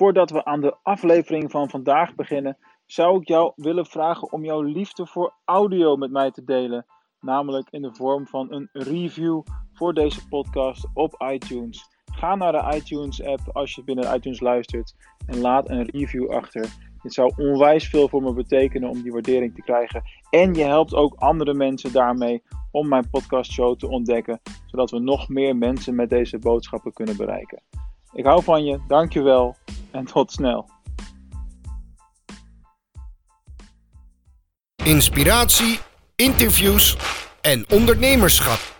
Voordat we aan de aflevering van vandaag beginnen, zou ik jou willen vragen om jouw liefde voor audio met mij te delen. Namelijk in de vorm van een review voor deze podcast op iTunes. Ga naar de iTunes app als je binnen iTunes luistert en laat een review achter. Dit zou onwijs veel voor me betekenen om die waardering te krijgen. En je helpt ook andere mensen daarmee om mijn podcastshow te ontdekken, zodat we nog meer mensen met deze boodschappen kunnen bereiken. Ik hou van je, dankjewel en tot snel. Inspiratie, interviews en ondernemerschap.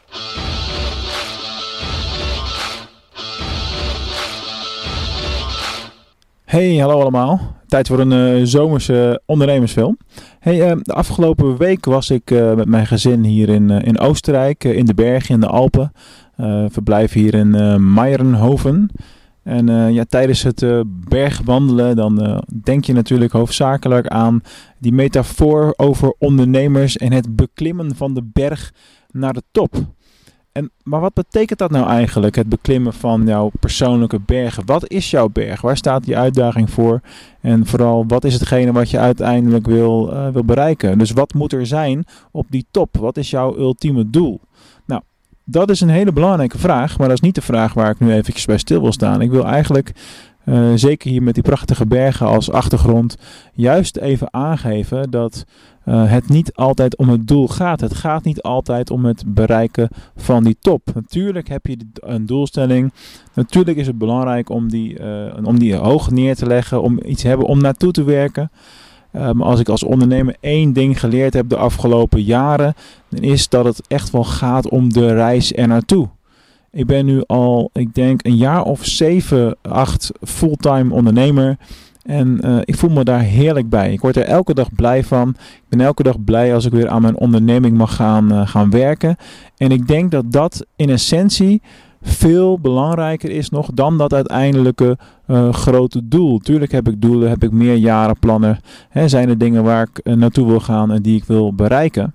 Hey, hallo allemaal. Tijd voor een uh, zomerse ondernemersfilm. Hey, uh, de afgelopen week was ik uh, met mijn gezin hier in, in Oostenrijk, in de bergen, in de Alpen. verblijf hier in Meirenhoven. En uh, ja, tijdens het uh, bergwandelen dan uh, denk je natuurlijk hoofdzakelijk aan die metafoor over ondernemers en het beklimmen van de berg naar de top. En, maar wat betekent dat nou eigenlijk, het beklimmen van jouw persoonlijke bergen? Wat is jouw berg? Waar staat die uitdaging voor? En vooral, wat is hetgene wat je uiteindelijk wil, wil bereiken? Dus wat moet er zijn op die top? Wat is jouw ultieme doel? Dat is een hele belangrijke vraag, maar dat is niet de vraag waar ik nu eventjes bij stil wil staan. Ik wil eigenlijk, uh, zeker hier met die prachtige bergen als achtergrond, juist even aangeven dat uh, het niet altijd om het doel gaat. Het gaat niet altijd om het bereiken van die top. Natuurlijk heb je een doelstelling. Natuurlijk is het belangrijk om die, uh, om die hoog neer te leggen, om iets te hebben om naartoe te werken. Um, als ik als ondernemer één ding geleerd heb de afgelopen jaren, dan is dat het echt wel gaat om de reis er naartoe. Ik ben nu al, ik denk, een jaar of zeven, acht fulltime ondernemer. En uh, ik voel me daar heerlijk bij. Ik word er elke dag blij van. Ik ben elke dag blij als ik weer aan mijn onderneming mag gaan, uh, gaan werken. En ik denk dat dat in essentie veel belangrijker is nog dan dat uiteindelijke uh, grote doel. Tuurlijk heb ik doelen, heb ik meerjarenplannen. Hè, zijn er dingen waar ik uh, naartoe wil gaan en die ik wil bereiken.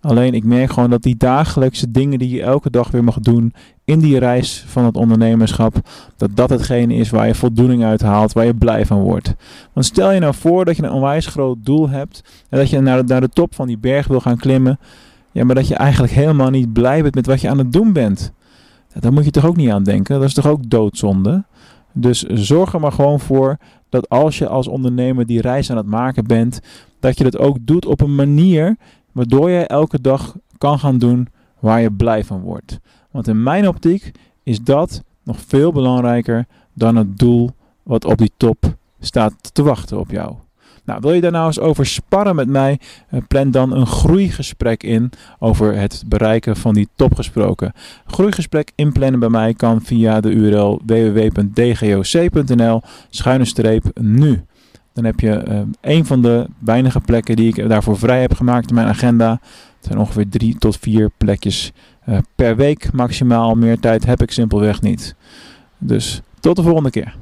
Alleen ik merk gewoon dat die dagelijkse dingen die je elke dag weer mag doen in die reis van het ondernemerschap, dat dat hetgene is waar je voldoening uit haalt, waar je blij van wordt. Want stel je nou voor dat je een onwijs groot doel hebt en dat je naar de, naar de top van die berg wil gaan klimmen, ja, maar dat je eigenlijk helemaal niet blij bent met wat je aan het doen bent. Daar moet je toch ook niet aan denken. Dat is toch ook doodzonde. Dus zorg er maar gewoon voor dat als je als ondernemer die reis aan het maken bent, dat je dat ook doet op een manier waardoor je elke dag kan gaan doen waar je blij van wordt. Want in mijn optiek is dat nog veel belangrijker dan het doel wat op die top staat te wachten op jou. Nou, wil je daar nou eens over sparren met mij? Uh, plan dan een groeigesprek in over het bereiken van die top gesproken. Groeigesprek inplannen bij mij kan via de URL www.dgoc.nl schuine streep nu. Dan heb je uh, een van de weinige plekken die ik daarvoor vrij heb gemaakt in mijn agenda. Het zijn ongeveer drie tot vier plekjes uh, per week maximaal. Meer tijd heb ik simpelweg niet. Dus tot de volgende keer.